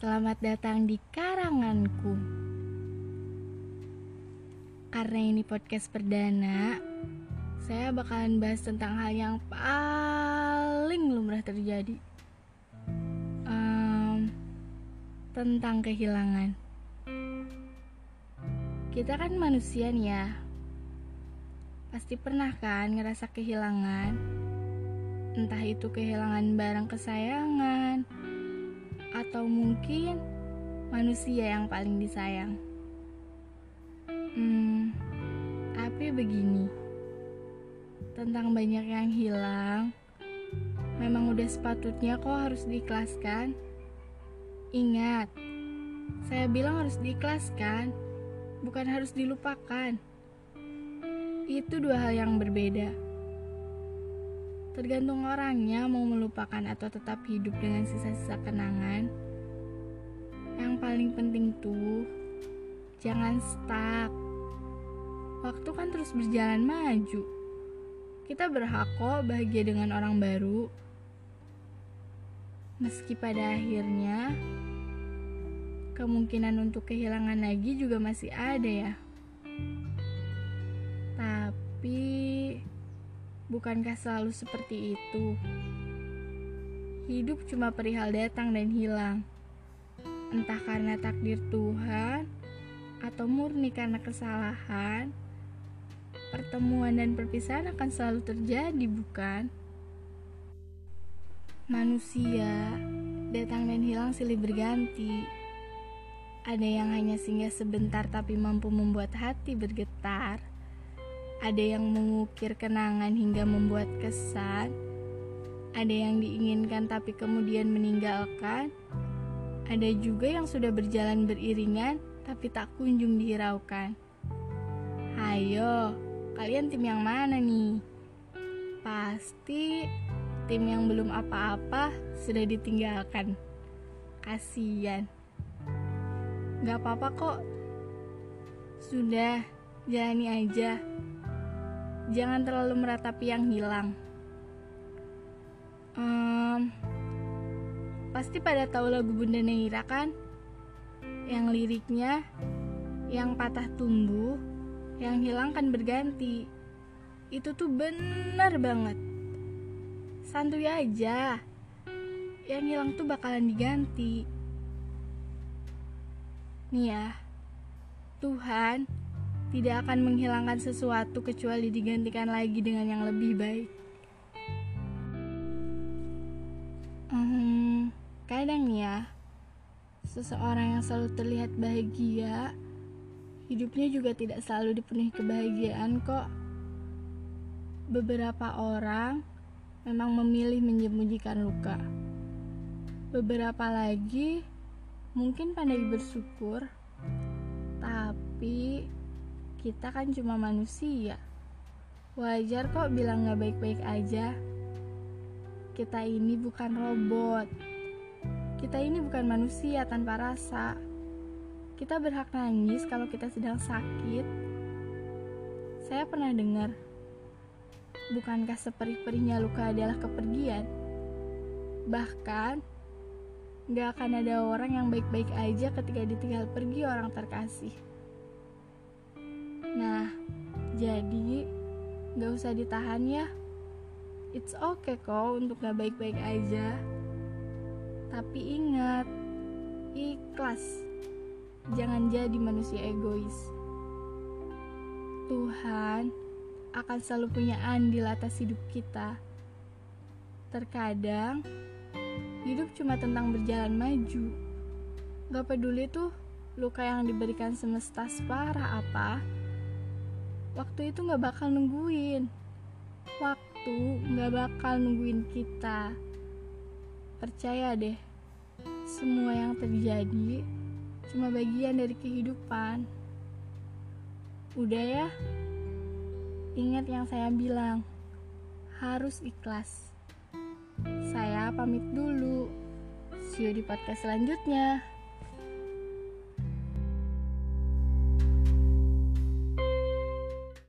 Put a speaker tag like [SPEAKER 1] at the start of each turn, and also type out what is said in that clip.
[SPEAKER 1] Selamat datang di karanganku. Karena ini podcast perdana, saya bakalan bahas tentang hal yang paling lumrah terjadi. Um, tentang kehilangan. Kita kan manusia nih ya. Pasti pernah kan ngerasa kehilangan? Entah itu kehilangan barang kesayangan, atau mungkin manusia yang paling disayang. Hmm, tapi begini, tentang banyak yang hilang, memang udah sepatutnya kok harus diikhlaskan. Ingat, saya bilang harus diikhlaskan, bukan harus dilupakan. Itu dua hal yang berbeda. Tergantung orangnya mau melupakan atau tetap hidup dengan sisa-sisa kenangan. Yang paling penting tuh, jangan stuck. Waktu kan terus berjalan maju. Kita berhak kok bahagia dengan orang baru. Meski pada akhirnya, kemungkinan untuk kehilangan lagi juga masih ada ya. Tapi Bukankah selalu seperti itu? Hidup cuma perihal datang dan hilang. Entah karena takdir Tuhan atau murni karena kesalahan, pertemuan dan perpisahan akan selalu terjadi, bukan? Manusia datang dan hilang silih berganti. Ada yang hanya singgah sebentar tapi mampu membuat hati bergetar ada yang mengukir kenangan hingga membuat kesan, ada yang diinginkan tapi kemudian meninggalkan, ada juga yang sudah berjalan beriringan tapi tak kunjung dihiraukan. Hayo, kalian tim yang mana nih? Pasti tim yang belum apa-apa sudah ditinggalkan. Kasian. Gak apa-apa kok. Sudah, jalani aja jangan terlalu meratapi yang hilang. Pasti pada tahu lagu Bunda Neira kan? Yang liriknya, yang patah tumbuh, yang hilang kan berganti. Itu tuh benar banget. Santuy aja. Yang hilang tuh bakalan diganti. Nih ya, Tuhan tidak akan menghilangkan sesuatu kecuali digantikan lagi dengan yang lebih baik. Hmm, kadang ya, seseorang yang selalu terlihat bahagia, hidupnya juga tidak selalu dipenuhi kebahagiaan kok. Beberapa orang memang memilih menyembunyikan luka. Beberapa lagi mungkin pandai bersyukur, tapi kita kan cuma manusia. Wajar kok bilang gak baik-baik aja. Kita ini bukan robot. Kita ini bukan manusia tanpa rasa. Kita berhak nangis kalau kita sedang sakit. Saya pernah dengar, bukankah seperih-perihnya luka adalah kepergian? Bahkan, gak akan ada orang yang baik-baik aja ketika ditinggal pergi orang terkasih. Nah, jadi gak usah ditahan ya. It's okay kok untuk gak baik-baik aja. Tapi ingat, ikhlas. Jangan jadi manusia egois. Tuhan akan selalu punya andil atas hidup kita. Terkadang, hidup cuma tentang berjalan maju. Gak peduli tuh luka yang diberikan semesta separah apa, waktu itu gak bakal nungguin waktu gak bakal nungguin kita percaya deh semua yang terjadi cuma bagian dari kehidupan. Udah ya ingat yang saya bilang harus ikhlas. Saya pamit dulu see you di podcast selanjutnya